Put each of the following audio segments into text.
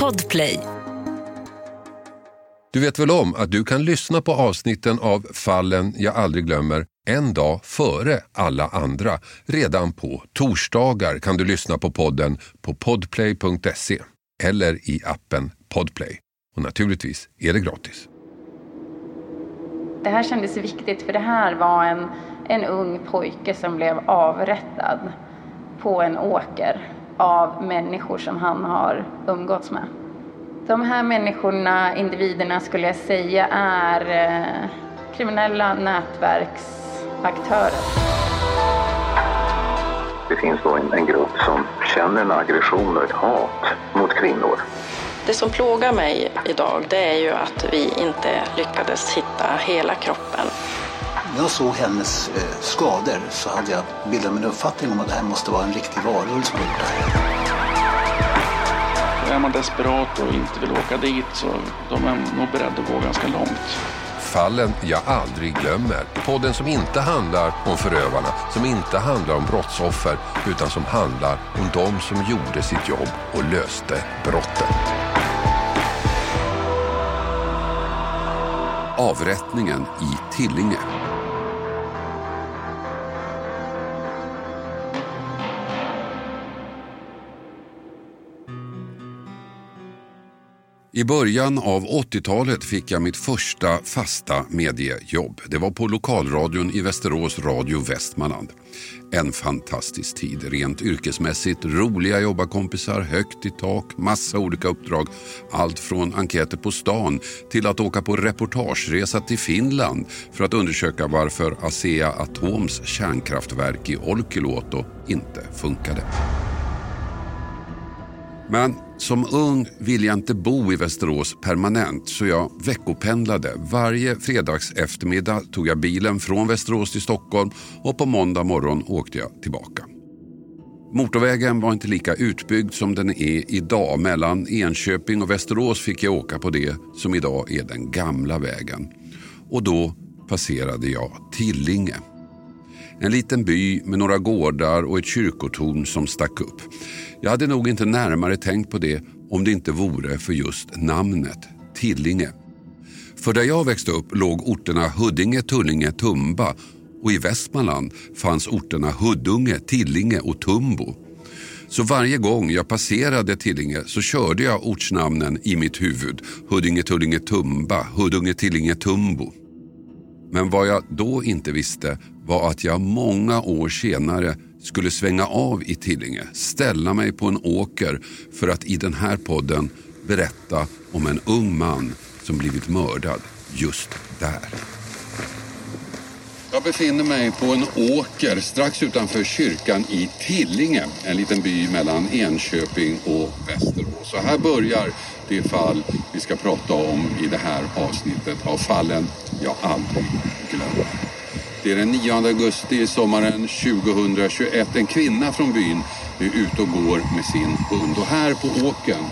Podplay. Du vet väl om att du kan lyssna på avsnitten av Fallen jag aldrig glömmer en dag före alla andra. Redan på torsdagar kan du lyssna på podden på podplay.se eller i appen Podplay. Och naturligtvis är det gratis. Det här kändes viktigt för det här var en, en ung pojke som blev avrättad på en åker av människor som han har umgåtts med. De här människorna, individerna skulle jag säga är eh, kriminella nätverksaktörer. Det finns då en, en grupp som känner en aggression och ett hat mot kvinnor. Det som plågar mig idag det är ju att vi inte lyckades hitta hela kroppen. När jag såg hennes eh, skador så hade jag bildat mig en uppfattning om att det här måste vara en riktig varulv. Är man desperat och inte vill åka dit så de är nog beredda att gå ganska långt. Fallen jag aldrig glömmer. Podden som inte handlar om förövarna, som inte handlar om brottsoffer, utan som handlar om de som gjorde sitt jobb och löste brottet. Avrättningen i Tillinge. I början av 80-talet fick jag mitt första fasta mediejobb. Det var på lokalradion i Västerås Radio Västmanland. En fantastisk tid, rent yrkesmässigt. Roliga jobbarkompisar, högt i tak, massa olika uppdrag. Allt från enkäter på stan till att åka på reportageresa till Finland för att undersöka varför Asea Atoms kärnkraftverk i Olkiluoto inte funkade. Men som ung ville jag inte bo i Västerås permanent så jag veckopendlade. Varje fredags eftermiddag tog jag bilen från Västerås till Stockholm och på måndag morgon åkte jag tillbaka. Motorvägen var inte lika utbyggd som den är idag. Mellan Enköping och Västerås fick jag åka på det som idag är den gamla vägen. Och då passerade jag Tillinge. En liten by med några gårdar och ett kyrkotorn som stack upp. Jag hade nog inte närmare tänkt på det om det inte vore för just namnet, Tillinge. För där jag växte upp låg orterna Huddinge, Tullinge, Tumba och i Västmanland fanns orterna Huddunge, Tillinge och Tumbo. Så varje gång jag passerade Tillinge så körde jag ortsnamnen i mitt huvud. Huddinge, Tullinge, Tumba, Huddunge, Tillinge, Tumbo. Men vad jag då inte visste var att jag många år senare skulle svänga av i Tillinge, ställa mig på en åker för att i den här podden berätta om en ung man som blivit mördad just där. Jag befinner mig på en åker strax utanför kyrkan i Tillinge, en liten by mellan Enköping och Västerås. Så här börjar det fall vi ska prata om i det här avsnittet av fallen jag aldrig glömmer. Det är den 9 augusti sommaren 2021. En kvinna från byn är ute och går med sin hund. Och här på åken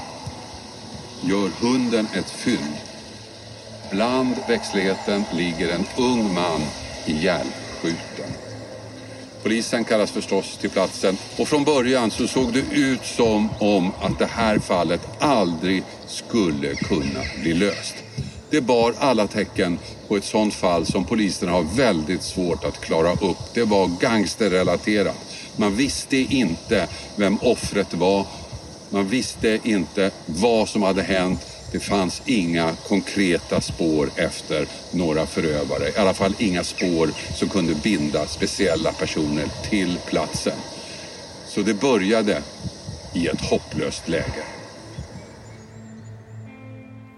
gör hunden ett fynd. Bland växtligheten ligger en ung man ihjälskjuten. Polisen kallas förstås till platsen och från början så såg det ut som om att det här fallet aldrig skulle kunna bli löst. Det bar alla tecken på ett sånt fall som polisen har väldigt svårt att klara upp. Det var gangsterrelaterat. Man visste inte vem offret var. Man visste inte vad som hade hänt. Det fanns inga konkreta spår efter några förövare. I alla fall inga spår som kunde binda speciella personer till platsen. Så det började i ett hopplöst läge.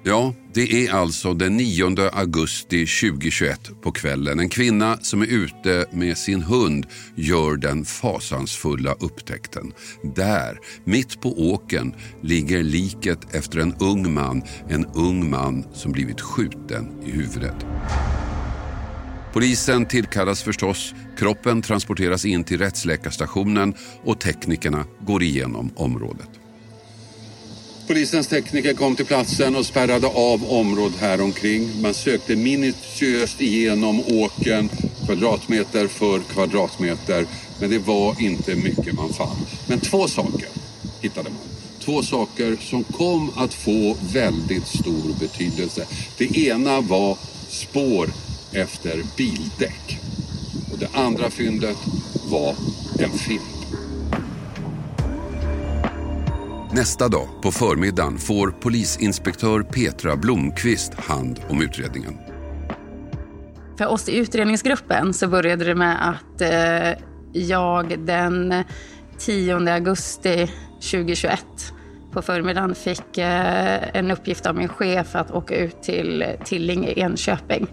Ja, det är alltså den 9 augusti 2021 på kvällen. En kvinna som är ute med sin hund gör den fasansfulla upptäckten. Där, mitt på åken, ligger liket efter en ung man. En ung man som blivit skjuten i huvudet. Polisen tillkallas förstås, kroppen transporteras in till rättsläkarstationen och teknikerna går igenom området. Polisens tekniker kom till platsen och spärrade av området här omkring. Man sökte minutiöst igenom åken, kvadratmeter för kvadratmeter. Men det var inte mycket man fann. Men två saker hittade man. två saker som kom att få väldigt stor betydelse. Det ena var spår efter bildäck. Och det andra fyndet var en film. Nästa dag på förmiddagen får polisinspektör Petra Blomqvist hand om utredningen. För oss i utredningsgruppen så började det med att eh, jag den 10 augusti 2021 på förmiddagen fick eh, en uppgift av min chef att åka ut till Tilling i Enköping.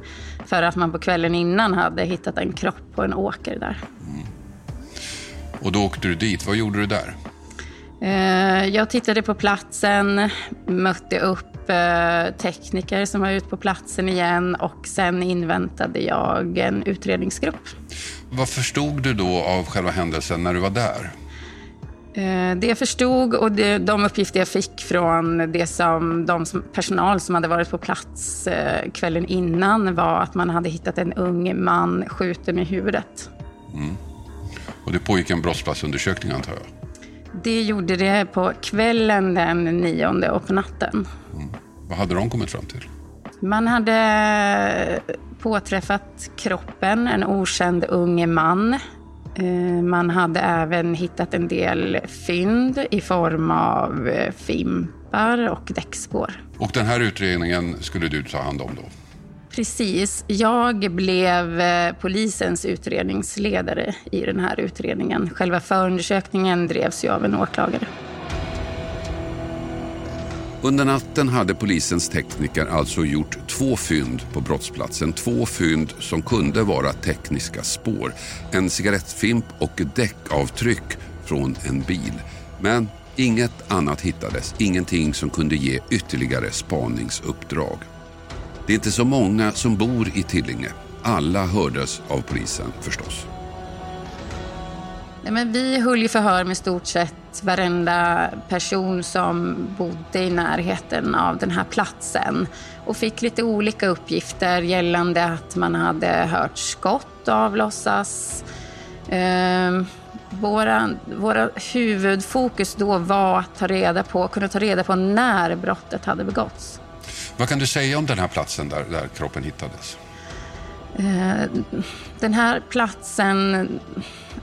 För att man på kvällen innan hade hittat en kropp på en åker där. Och då åkte du dit. Vad gjorde du där? Eh, jag tittade på platsen, mötte upp eh, tekniker som var ute på platsen igen och sen inväntade jag en utredningsgrupp. Vad förstod du då av själva händelsen när du var där? Eh, det jag förstod och de uppgifter jag fick från det som, de personal som hade varit på plats kvällen innan var att man hade hittat en ung man skjuten i huvudet. Mm. Och det pågick en brottsplatsundersökning antar jag? Det gjorde det på kvällen den nionde och på natten. Mm. Vad hade de kommit fram till? Man hade påträffat kroppen, en okänd ung man. Eh, man hade även hittat en del fynd i form av fimpar och däckspår. Och den här utredningen skulle du ta hand om då? Precis. Jag blev eh, polisens utredningsledare i den här utredningen. Själva förundersökningen drevs ju av en åklagare. Under natten hade polisens tekniker alltså gjort två fynd på brottsplatsen. Två fynd som kunde vara tekniska spår. En cigarettfimp och däckavtryck från en bil. Men inget annat hittades. Ingenting som kunde ge ytterligare spaningsuppdrag. Det är inte så många som bor i Tillinge. Alla hördes av polisen förstås. Nej, men vi höll ju förhör med stort sett varenda person som bodde i närheten av den här platsen och fick lite olika uppgifter gällande att man hade hört skott avlossas. Eh, våra, våra huvudfokus då var att ta reda på, kunna ta reda på när brottet hade begåtts. Vad kan du säga om den här platsen där, där kroppen hittades? Eh, den här platsen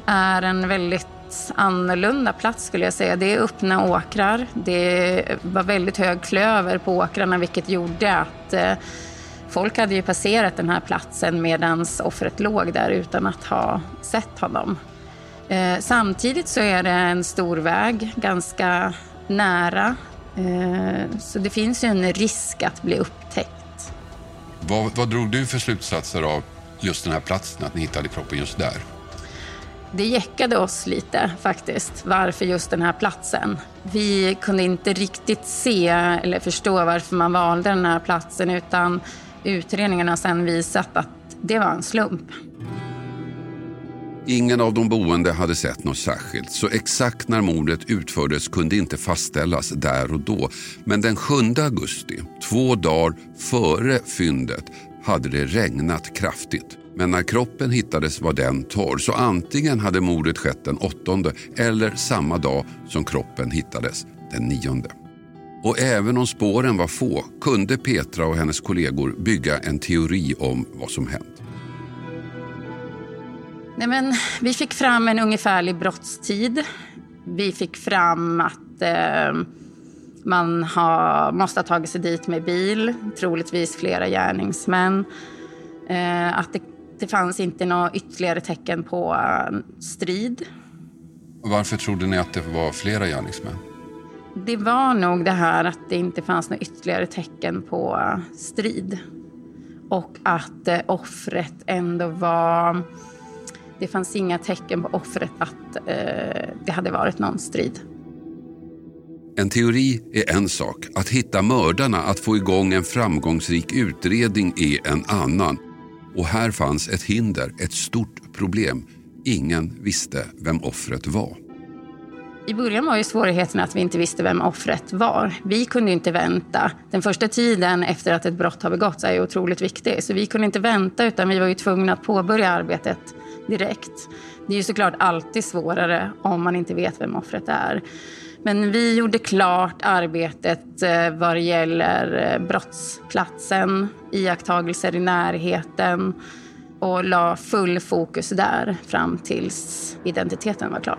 är en väldigt annorlunda plats skulle jag säga. Det är öppna åkrar. Det var väldigt hög klöver på åkrarna vilket gjorde att eh, folk hade ju passerat den här platsen medan offret låg där utan att ha sett honom. Eh, samtidigt så är det en stor väg ganska nära så det finns ju en risk att bli upptäckt. Vad, vad drog du för slutsatser av just den här platsen, att ni hittade kroppen just där? Det jäckade oss lite faktiskt, varför just den här platsen. Vi kunde inte riktigt se eller förstå varför man valde den här platsen utan utredningen har sen visat att det var en slump. Ingen av de boende hade sett något särskilt så exakt när mordet utfördes kunde inte fastställas där och då. Men den 7 augusti, två dagar före fyndet, hade det regnat kraftigt. Men när kroppen hittades var den torr så antingen hade mordet skett den 8 eller samma dag som kroppen hittades, den 9. Och även om spåren var få kunde Petra och hennes kollegor bygga en teori om vad som hänt. Nej, men, vi fick fram en ungefärlig brottstid. Vi fick fram att eh, man har, måste ha tagit sig dit med bil, troligtvis flera gärningsmän. Eh, att det, det fanns inte några ytterligare tecken på uh, strid. Varför trodde ni att det var flera gärningsmän? Det var nog det här att det inte fanns några ytterligare tecken på uh, strid. Och att uh, offret ändå var det fanns inga tecken på offret att eh, det hade varit någon strid. En teori är en sak. Att hitta mördarna, att få igång en framgångsrik utredning är en annan. Och här fanns ett hinder, ett stort problem. Ingen visste vem offret var. I början var ju svårigheten att vi inte visste vem offret var. Vi kunde inte vänta. Den första tiden efter att ett brott har begåtts är ju otroligt viktig. Så vi kunde inte vänta utan vi var ju tvungna att påbörja arbetet direkt. Det är ju såklart alltid svårare om man inte vet vem offret är. Men vi gjorde klart arbetet eh, vad det gäller eh, brottsplatsen, iakttagelser i närheten och la full fokus där fram tills identiteten var klar.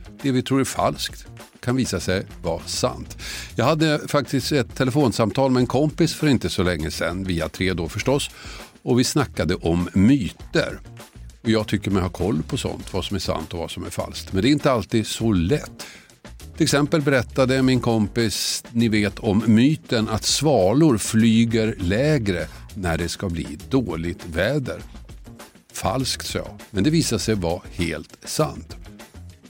det vi tror är falskt kan visa sig vara sant. Jag hade faktiskt ett telefonsamtal med en kompis för inte så länge sedan, via tre då förstås, och vi snackade om myter. Och jag tycker mig ha koll på sånt, vad som är sant och vad som är falskt. Men det är inte alltid så lätt. Till exempel berättade min kompis, ni vet om myten att svalor flyger lägre när det ska bli dåligt väder. Falskt sa jag, men det visade sig vara helt sant.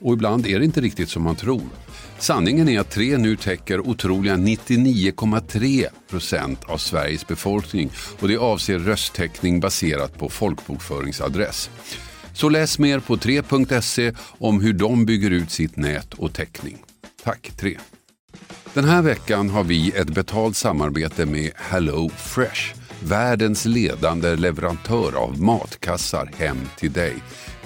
Och ibland är det inte riktigt som man tror. Sanningen är att Tre nu täcker otroliga 99,3 procent av Sveriges befolkning och det avser rösttäckning baserat på folkbokföringsadress. Så läs mer på 3.se om hur de bygger ut sitt nät och täckning. Tack 3. Den här veckan har vi ett betalt samarbete med Hello Fresh, världens ledande leverantör av matkassar hem till dig.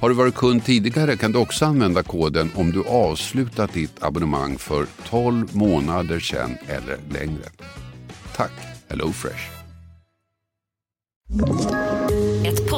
Har du varit kund tidigare kan du också använda koden om du avslutat ditt abonnemang för 12 månader sedan eller längre. Tack HelloFresh.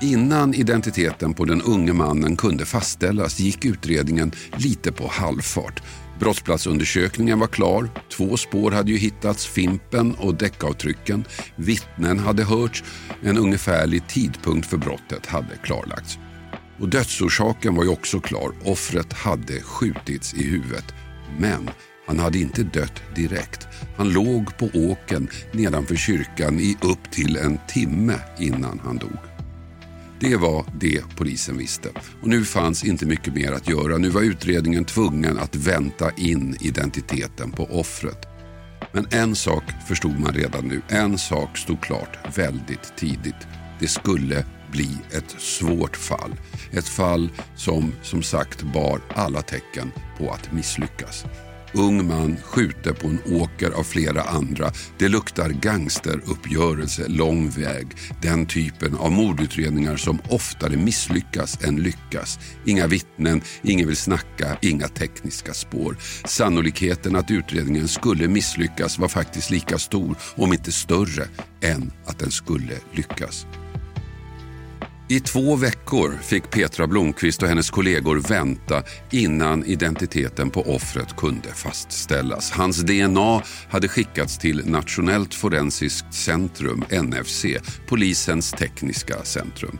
Innan identiteten på den unge mannen kunde fastställas gick utredningen lite på halvfart. Brottsplatsundersökningen var klar, två spår hade ju hittats, Fimpen och däckavtrycken. Vittnen hade hörts, en ungefärlig tidpunkt för brottet hade klarlagts. Och dödsorsaken var ju också klar, offret hade skjutits i huvudet. Men han hade inte dött direkt. Han låg på åken nedanför kyrkan i upp till en timme innan han dog. Det var det polisen visste. Och nu fanns inte mycket mer att göra. Nu var utredningen tvungen att vänta in identiteten på offret. Men en sak förstod man redan nu. En sak stod klart väldigt tidigt. Det skulle bli ett svårt fall. Ett fall som som sagt bar alla tecken på att misslyckas. Ung man skjuter på en åker av flera andra. Det luktar gangsteruppgörelse lång väg. Den typen av mordutredningar som oftare misslyckas än lyckas. Inga vittnen, ingen vill snacka, inga tekniska spår. Sannolikheten att utredningen skulle misslyckas var faktiskt lika stor, om inte större, än att den skulle lyckas. I två veckor fick Petra Blomqvist och hennes kollegor vänta innan identiteten på offret kunde fastställas. Hans DNA hade skickats till Nationellt forensiskt centrum, NFC, polisens tekniska centrum.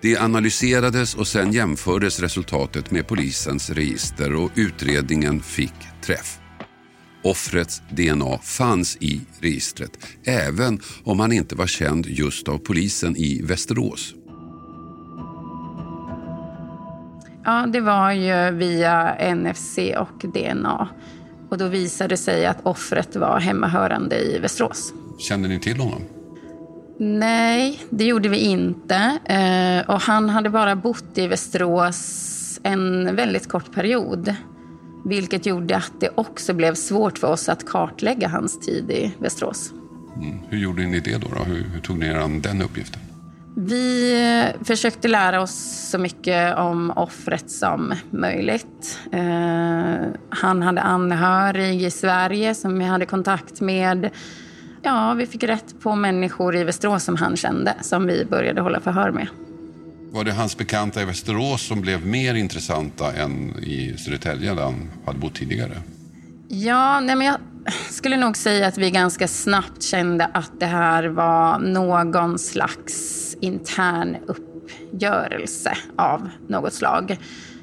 Det analyserades och sen jämfördes resultatet med polisens register och utredningen fick träff. Offrets DNA fanns i registret även om han inte var känd just av polisen i Västerås. Ja, det var ju via NFC och DNA. Och då visade det sig att offret var hemmahörande i Västerås. Kände ni till honom? Nej, det gjorde vi inte. Eh, och han hade bara bott i Västerås en väldigt kort period. Vilket gjorde att det också blev svårt för oss att kartlägga hans tid i Västerås. Mm. Hur gjorde ni det då? då? Hur, hur tog ni er an den uppgiften? Vi försökte lära oss så mycket om offret som möjligt. Eh, han hade anhörig i Sverige som vi hade kontakt med. Ja, vi fick rätt på människor i Västerås som han kände, som vi började hålla förhör med. Var det hans bekanta i Västerås som blev mer intressanta än i Södertälje där han hade bott tidigare? Ja, nej men jag skulle nog säga att vi ganska snabbt kände att det här var någon slags intern uppgörelse av något slag.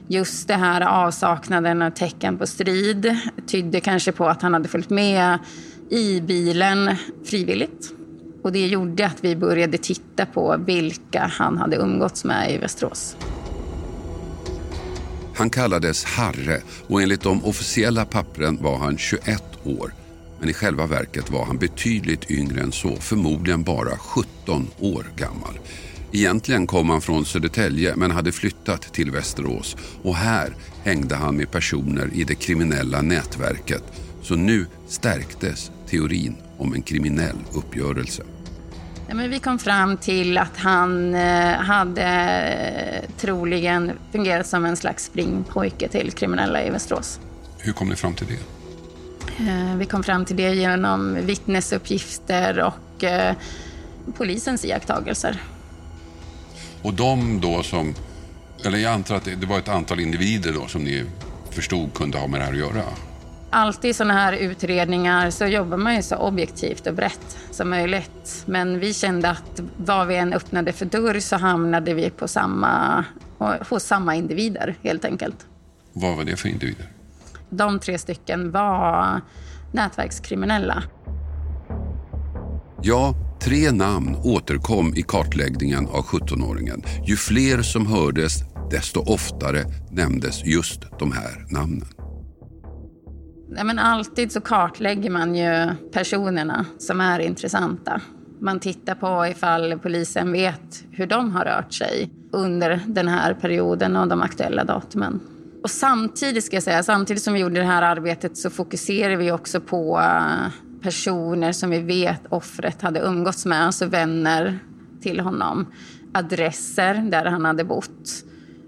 Just det här avsaknaden av tecken på strid tydde kanske på att han hade följt med i bilen frivilligt. Och det gjorde att vi började titta på vilka han hade umgåtts med i Västerås. Han kallades Harre och enligt de officiella pappren var han 21 år. Men i själva verket var han betydligt yngre än så, förmodligen bara 17 år gammal. Egentligen kom han från Södertälje men hade flyttat till Västerås och här hängde han med personer i det kriminella nätverket. Så nu stärktes teorin om en kriminell uppgörelse. Ja, men vi kom fram till att han eh, hade eh, troligen fungerat som en slags springpojke till kriminella i Västerås. Hur kom ni fram till det? Eh, vi kom fram till det genom vittnesuppgifter och polisens iakttagelser. Och de då som, eller jag antar att det var ett antal individer då som ni förstod kunde ha med det här att göra? Alltid i sådana här utredningar så jobbar man ju så objektivt och brett som möjligt. Men vi kände att vad vi än öppnade för dörr så hamnade vi på samma, hos samma individer helt enkelt. Vad var det för individer? De tre stycken var nätverkskriminella. Ja, Tre namn återkom i kartläggningen av 17-åringen. Ju fler som hördes, desto oftare nämndes just de här namnen. Ja, men alltid så kartlägger man ju personerna som är intressanta. Man tittar på ifall polisen vet hur de har rört sig under den här perioden och de aktuella datumen. Och samtidigt ska jag säga, samtidigt som vi gjorde det här arbetet så fokuserade vi också på eh, personer som vi vet offret hade umgåtts med, alltså vänner till honom. Adresser där han hade bott.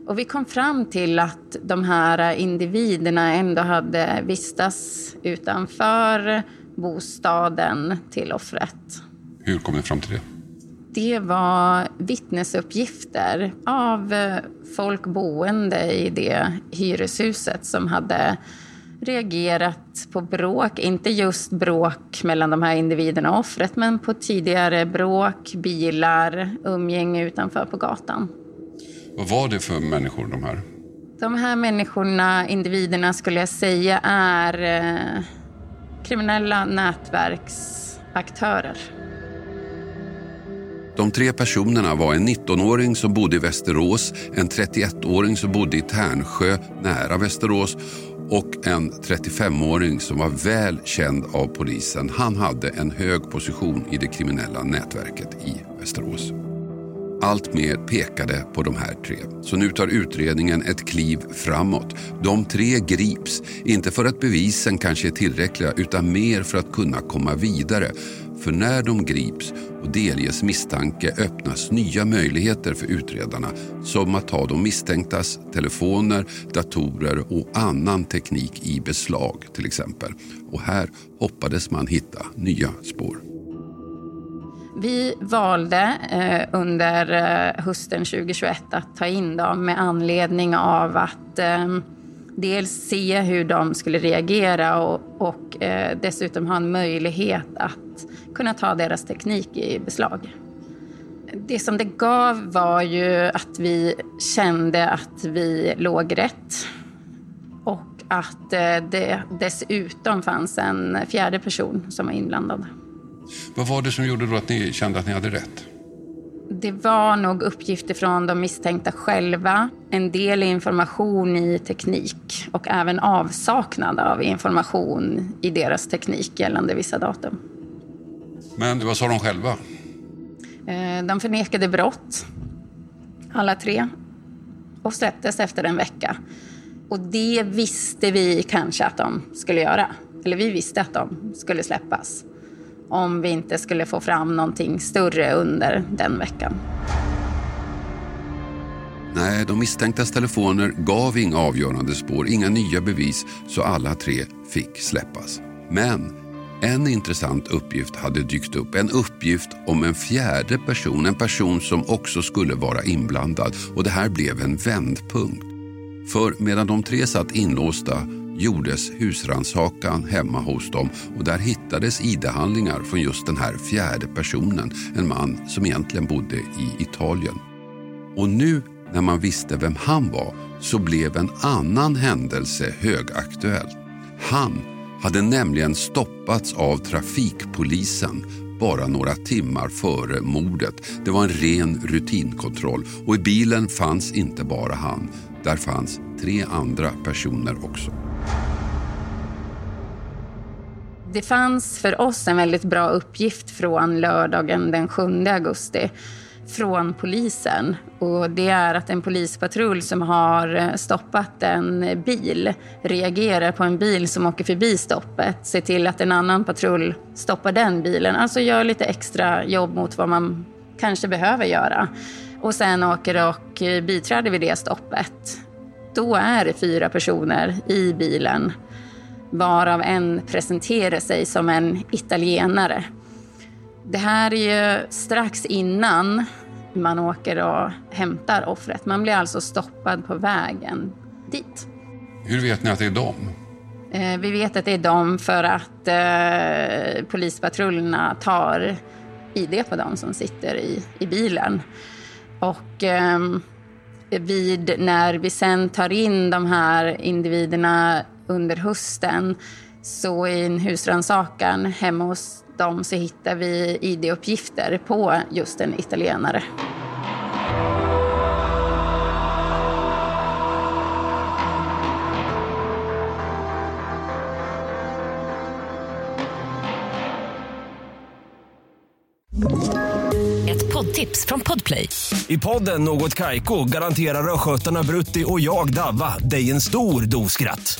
Och vi kom fram till att de här individerna ändå hade vistats utanför bostaden till offret. Hur kom ni fram till det? Det var vittnesuppgifter av folk boende i det hyreshuset som hade reagerat på bråk. Inte just bråk mellan de här individerna och offret, men på tidigare bråk, bilar, umgänge utanför på gatan. Vad var det för människor de här? De här människorna, individerna, skulle jag säga är eh, kriminella nätverksaktörer. De tre personerna var en 19-åring som bodde i Västerås, en 31-åring som bodde i Tärnsjö nära Västerås och en 35-åring som var väl känd av polisen. Han hade en hög position i det kriminella nätverket i Västerås. Allt mer pekade på de här tre. Så nu tar utredningen ett kliv framåt. De tre grips, inte för att bevisen kanske är tillräckliga utan mer för att kunna komma vidare. För när de grips och delges misstanke öppnas nya möjligheter för utredarna som att ta de misstänktas telefoner, datorer och annan teknik i beslag till exempel. Och här hoppades man hitta nya spår. Vi valde eh, under eh, hösten 2021 att ta in dem med anledning av att eh, dels se hur de skulle reagera och, och eh, dessutom ha en möjlighet att kunna ta deras teknik i beslag. Det som det gav var ju att vi kände att vi låg rätt och att eh, det dessutom fanns en fjärde person som var inblandad. Vad var det som gjorde då att ni kände att ni hade rätt? Det var nog uppgifter från de misstänkta själva, en del information i teknik och även avsaknad av information i deras teknik gällande vissa datum. Men vad sa de själva? Eh, de förnekade brott, alla tre, och släpptes efter en vecka. Och det visste vi kanske att de skulle göra. Eller vi visste att de skulle släppas om vi inte skulle få fram någonting större under den veckan. Nej, de misstänktas telefoner gav inga avgörande spår, inga nya bevis, så alla tre fick släppas. Men en intressant uppgift hade dykt upp. En uppgift om en fjärde person, en person som också skulle vara inblandad. Och det här blev en vändpunkt. För medan de tre satt inlåsta gjordes husrannsakan hemma hos dem och där hittades ID-handlingar från just den här fjärde personen, en man som egentligen bodde i Italien. Och nu när man visste vem han var så blev en annan händelse högaktuell. Han hade nämligen stoppats av trafikpolisen bara några timmar före mordet. Det var en ren rutinkontroll och i bilen fanns inte bara han. Där fanns tre andra personer också. Det fanns för oss en väldigt bra uppgift från lördagen den 7 augusti från polisen. Och det är att en polispatrull som har eh, stoppat en bil reagerar på en bil som åker förbi stoppet. Ser till att en annan patrull stoppar den bilen. Alltså gör lite extra jobb mot vad man kanske behöver göra. Och sen åker och eh, biträder vid det stoppet. Då är det fyra personer i bilen varav en presenterar sig som en italienare. Det här är ju strax innan man åker och hämtar offret. Man blir alltså stoppad på vägen dit. Hur vet ni att det är dem? Eh, vi vet att det är dem för att eh, polispatrullerna tar ID på dem som sitter i, i bilen. Och eh, vid, när vi sen tar in de här individerna under hösten så i en husrannsakan hemma hos dem så hittar vi ID-uppgifter på just en italienare. Ett poddtips från Podplay. I podden Något Kaiko garanterar östgötarna Brutti och jag, Davva, dig en stor dos skratt.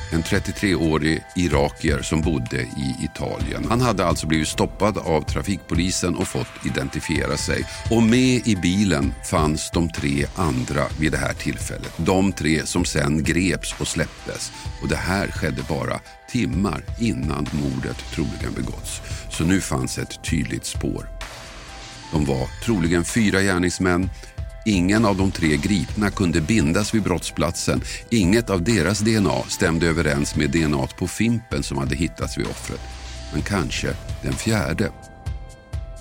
en 33-årig irakier som bodde i Italien. Han hade alltså blivit stoppad av trafikpolisen och fått identifiera sig. Och med i bilen fanns de tre andra vid det här tillfället. De tre som sen greps och släpptes. Och det här skedde bara timmar innan mordet troligen begåtts. Så nu fanns ett tydligt spår. De var troligen fyra gärningsmän Ingen av de tre gripna kunde bindas vid brottsplatsen. Inget av deras DNA stämde överens med DNA på Fimpen som hade hittats vid offret. Men kanske den fjärde.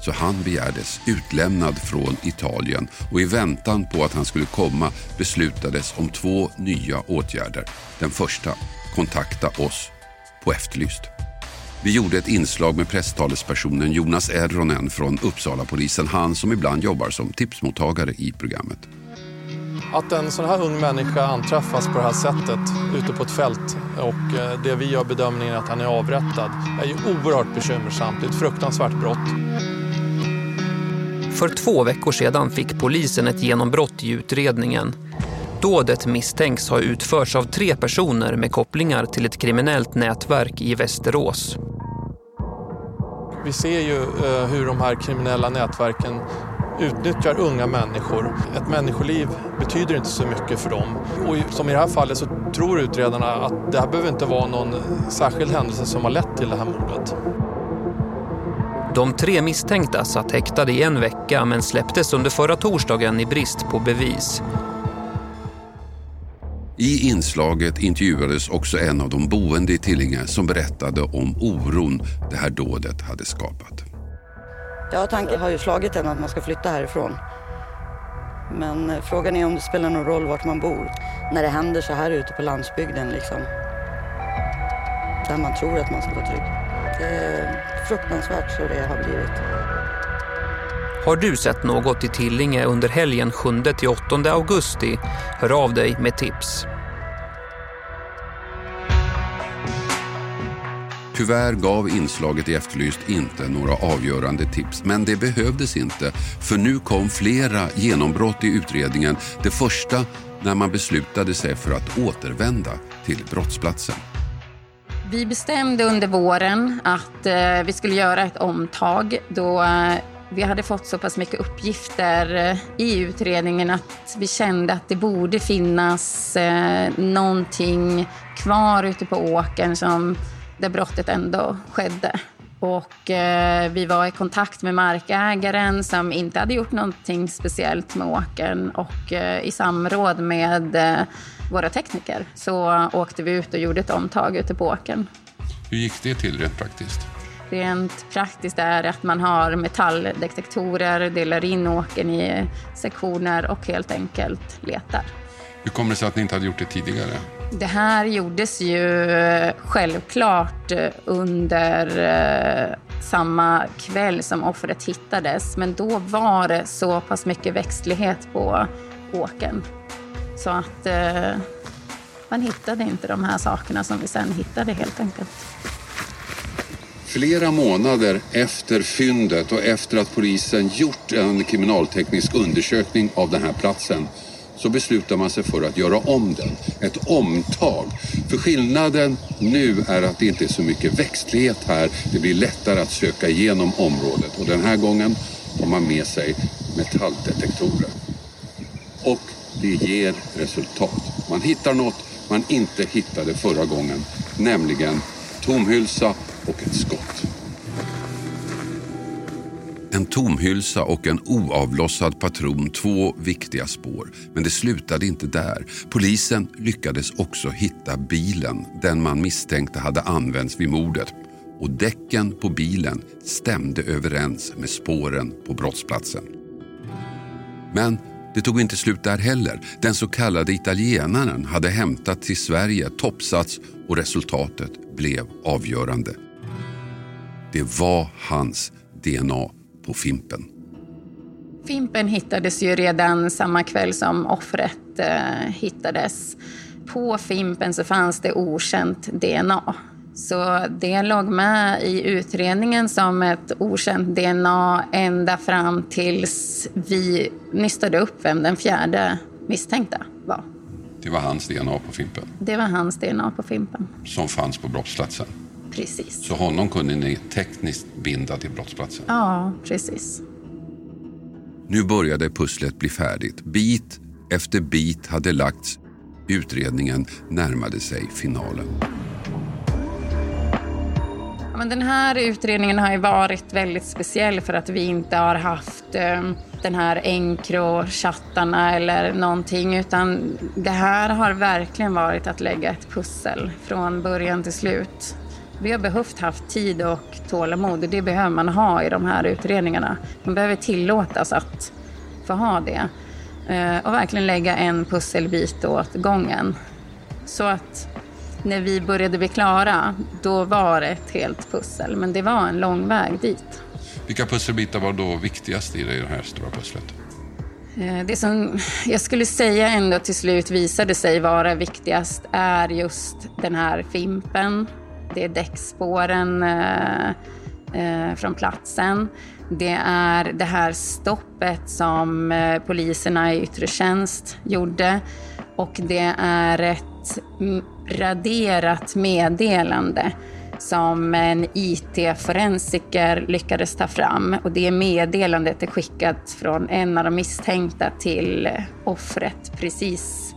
så han begärdes utlämnad från Italien och i väntan på att han skulle komma beslutades om två nya åtgärder. Den första, kontakta oss på Efterlyst. Vi gjorde ett inslag med presstalespersonen Jonas Erronen från Uppsala-polisen, han som ibland jobbar som tipsmottagare i programmet. Att en sån här ung människa anträffas på det här sättet ute på ett fält och eh, det vi gör bedömningen att han är avrättad är ju oerhört bekymmersamt. Det är ett fruktansvärt brott. För två veckor sedan fick polisen ett genombrott i utredningen. Dådet misstänks ha utförts av tre personer med kopplingar till ett kriminellt nätverk i Västerås. Vi ser ju eh, hur de här kriminella nätverken utnyttjar unga människor. Ett människoliv betyder inte så mycket för dem. Och som i det här fallet så tror utredarna att det här behöver inte vara någon särskild händelse som har lett till det här mordet. De tre misstänkta satt häktade i en vecka men släpptes under förra torsdagen i brist på bevis. I inslaget intervjuades också en av de boende i Tillinge som berättade om oron det här dådet hade skapat. Ja, tanken har ju slagit en att man ska flytta härifrån. Men eh, frågan är om det spelar någon roll vart man bor. När det händer så här ute på landsbygden liksom. Där man tror att man ska vara trygg. Det är fruktansvärt så det har blivit. Har du sett något i Tillinge under helgen 7-8 augusti? Hör av dig med tips. Tyvärr gav inslaget i Efterlyst inte några avgörande tips, men det behövdes inte för nu kom flera genombrott i utredningen. Det första när man beslutade sig för att återvända till brottsplatsen. Vi bestämde under våren att eh, vi skulle göra ett omtag då eh, vi hade fått så pass mycket uppgifter eh, i utredningen att vi kände att det borde finnas eh, någonting kvar ute på åkern som där brottet ändå skedde. Och eh, vi var i kontakt med markägaren som inte hade gjort någonting speciellt med åkern och eh, i samråd med eh, våra tekniker så åkte vi ut och gjorde ett omtag ute på åkern. Hur gick det till rent praktiskt? Rent praktiskt är att man har metalldetektorer, delar in åkern i sektioner och helt enkelt letar. Hur kommer det sig att ni inte hade gjort det tidigare? Det här gjordes ju självklart under eh, samma kväll som offret hittades. Men då var det så pass mycket växtlighet på åken. Så att eh, man hittade inte de här sakerna som vi sen hittade helt enkelt. Flera månader efter fyndet och efter att polisen gjort en kriminalteknisk undersökning av den här platsen så beslutar man sig för att göra om den. Ett omtag. För skillnaden nu är att det inte är så mycket växtlighet här. Det blir lättare att söka igenom området och den här gången har man med sig metalldetektorer. Och det ger resultat. Man hittar något man inte hittade förra gången, nämligen tomhylsa och ett skott. En tomhylsa och en oavlossad patron, två viktiga spår. Men det slutade inte där. Polisen lyckades också hitta bilen, den man misstänkte hade använts vid mordet. Och däcken på bilen stämde överens med spåren på brottsplatsen. Men det tog inte slut där heller. Den så kallade italienaren hade hämtat till Sverige toppsats och resultatet blev avgörande. Det var hans DNA på Fimpen. Fimpen hittades ju redan samma kväll som offret eh, hittades. På Fimpen så fanns det okänt DNA. Så det låg med i utredningen som ett okänt DNA ända fram tills vi nystade upp vem den fjärde misstänkta var. Det var hans DNA på Fimpen? Det var hans DNA på Fimpen. Som fanns på brottsplatsen? Precis. Så honom kunde ni tekniskt binda till brottsplatsen? Ja, precis. Nu började pusslet bli färdigt. Bit efter bit hade lagts. Utredningen närmade sig finalen. Men den här utredningen har varit väldigt speciell för att vi inte har haft eh, den här Encro-chattarna eller någonting utan det här har verkligen varit att lägga ett pussel från början till slut. Vi har behövt haft tid och tålamod och det behöver man ha i de här utredningarna. Man behöver tillåtas att få ha det. Eh, och verkligen lägga en pusselbit åt gången. Så att när vi började bli klara, då var det ett helt pussel. Men det var en lång väg dit. Vilka pusselbitar var då viktigast i det här stora pusslet? Eh, det som jag skulle säga ändå till slut visade sig vara viktigast är just den här fimpen. Det är däckspåren eh, eh, från platsen. Det är det här stoppet som eh, poliserna i yttre tjänst gjorde. Och det är ett raderat meddelande som en IT-forensiker lyckades ta fram. Och det meddelandet är skickat från en av de misstänkta till eh, offret precis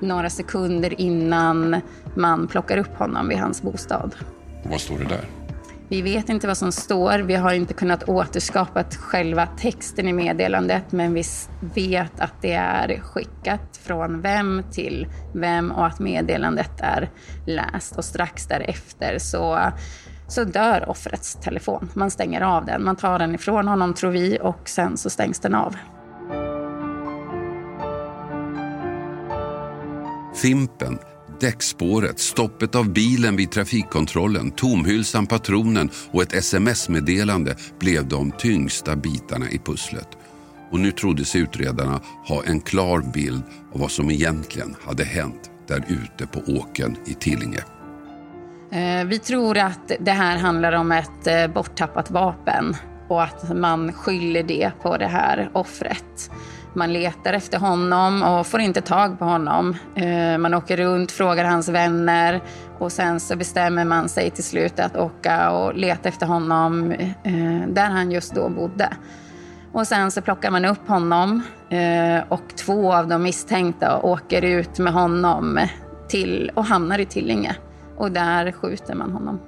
några sekunder innan man plockar upp honom vid hans bostad. Vad står det där? Vi vet inte vad som står. Vi har inte kunnat återskapa själva texten i meddelandet, men vi vet att det är skickat från vem till vem och att meddelandet är läst. Och strax därefter så, så dör offrets telefon. Man stänger av den. Man tar den ifrån honom, tror vi, och sen så stängs den av. Fimpen däckspåret, stoppet av bilen vid trafikkontrollen, tomhylsan, patronen och ett sms-meddelande blev de tyngsta bitarna i pusslet. Och nu trodde sig utredarna ha en klar bild av vad som egentligen hade hänt där ute på åken i Tillinge. Eh, vi tror att det här handlar om ett eh, borttappat vapen och att man skyller det på det här offret. Man letar efter honom och får inte tag på honom. Eh, man åker runt, frågar hans vänner och sen så bestämmer man sig till slut att åka och leta efter honom eh, där han just då bodde. Och sen så plockar man upp honom eh, och två av de misstänkta åker ut med honom till och hamnar i Tillinge. Och där skjuter man honom.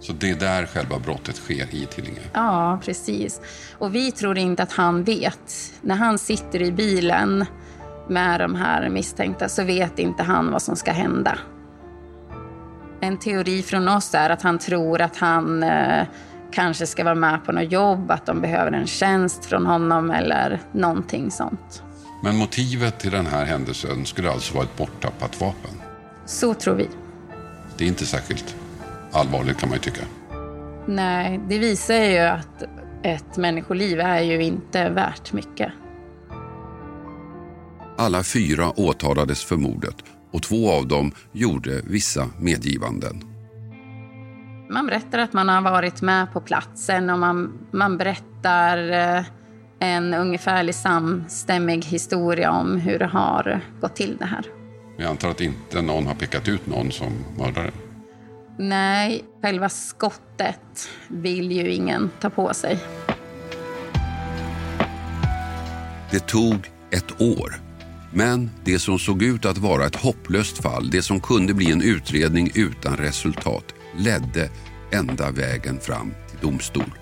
Så det är där själva brottet sker i Tillinge? Ja, precis. Och vi tror inte att han vet. När han sitter i bilen med de här misstänkta så vet inte han vad som ska hända. En teori från oss är att han tror att han eh, kanske ska vara med på något jobb, att de behöver en tjänst från honom eller någonting sånt. Men motivet till den här händelsen skulle alltså vara ett borttappat vapen? Så tror vi. Det är inte särskilt allvarligt kan man ju tycka. Nej, det visar ju att ett människoliv är ju inte värt mycket. Alla fyra åtalades för mordet och två av dem gjorde vissa medgivanden. Man berättar att man har varit med på platsen och man, man berättar eh, en ungefärlig samstämmig historia om hur det har gått till det här. Jag antar att inte någon har pekat ut någon som mördare? Nej, själva skottet vill ju ingen ta på sig. Det tog ett år. Men det som såg ut att vara ett hopplöst fall, det som kunde bli en utredning utan resultat, ledde ända vägen fram till domstol.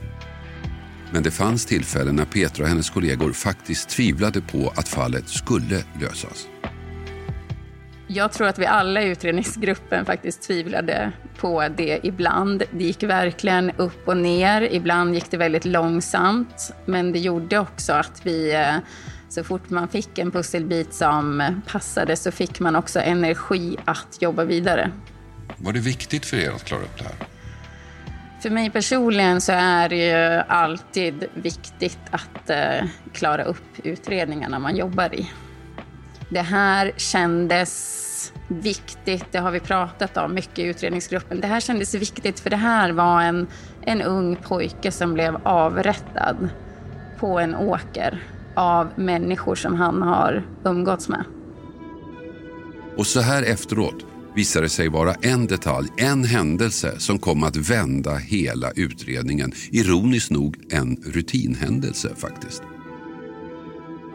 Men det fanns tillfällen när Petra och hennes kollegor faktiskt tvivlade på att fallet skulle lösas. Jag tror att vi alla i utredningsgruppen faktiskt tvivlade på det ibland. Det gick verkligen upp och ner. Ibland gick det väldigt långsamt. Men det gjorde också att vi, eh, så fort man fick en pusselbit som passade, så fick man också energi att jobba vidare. Var det viktigt för er att klara upp det här? För mig personligen så är det ju alltid viktigt att eh, klara upp utredningarna man jobbar i. Det här kändes viktigt, det har vi pratat om mycket i utredningsgruppen. Det här kändes viktigt för det här var en, en ung pojke som blev avrättad på en åker av människor som han har umgåtts med. Och så här efteråt visade det sig vara en detalj, en händelse som kom att vända hela utredningen. Ironiskt nog en rutinhändelse faktiskt.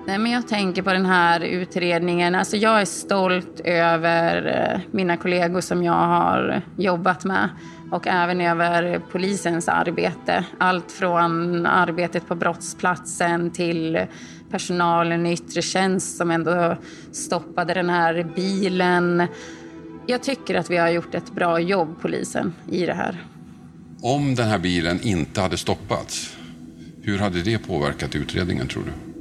Nej, men jag tänker på den här utredningen. Alltså jag är stolt över eh, mina kollegor som jag har jobbat med och även över polisens arbete. Allt från arbetet på brottsplatsen till personalen i yttre tjänst som ändå stoppade den här bilen. Jag tycker att vi har gjort ett bra jobb, polisen, i det här. Om den här bilen inte hade stoppats, hur hade det påverkat utredningen tror du?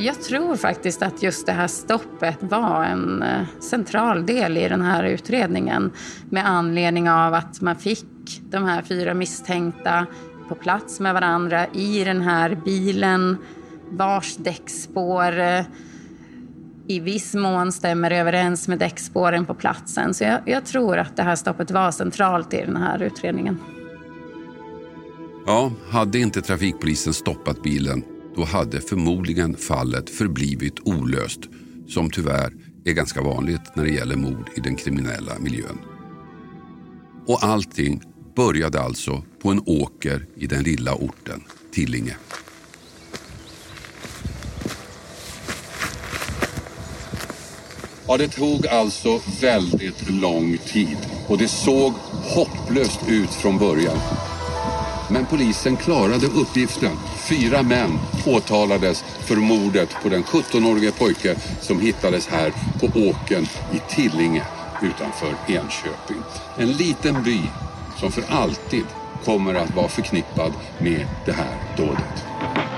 Jag tror faktiskt att just det här stoppet var en eh, central del i den här utredningen med anledning av att man fick de här fyra misstänkta på plats med varandra i den här bilen vars däckspår eh, i viss mån stämmer överens med däckspåren på platsen. Så jag, jag tror att det här stoppet var centralt i den här utredningen. Ja, hade inte trafikpolisen stoppat bilen då hade förmodligen fallet förblivit olöst som tyvärr är ganska vanligt när det gäller mord i den kriminella miljön. Och allting började alltså på en åker i den lilla orten Tillinge. Ja, det tog alltså väldigt lång tid och det såg hopplöst ut från början. Men polisen klarade uppgiften. Fyra män åtalades för mordet på den 17-årige pojke som hittades här på åken i Tillinge utanför Enköping. En liten by som för alltid kommer att vara förknippad med det här dådet.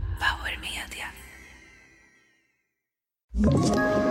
Ett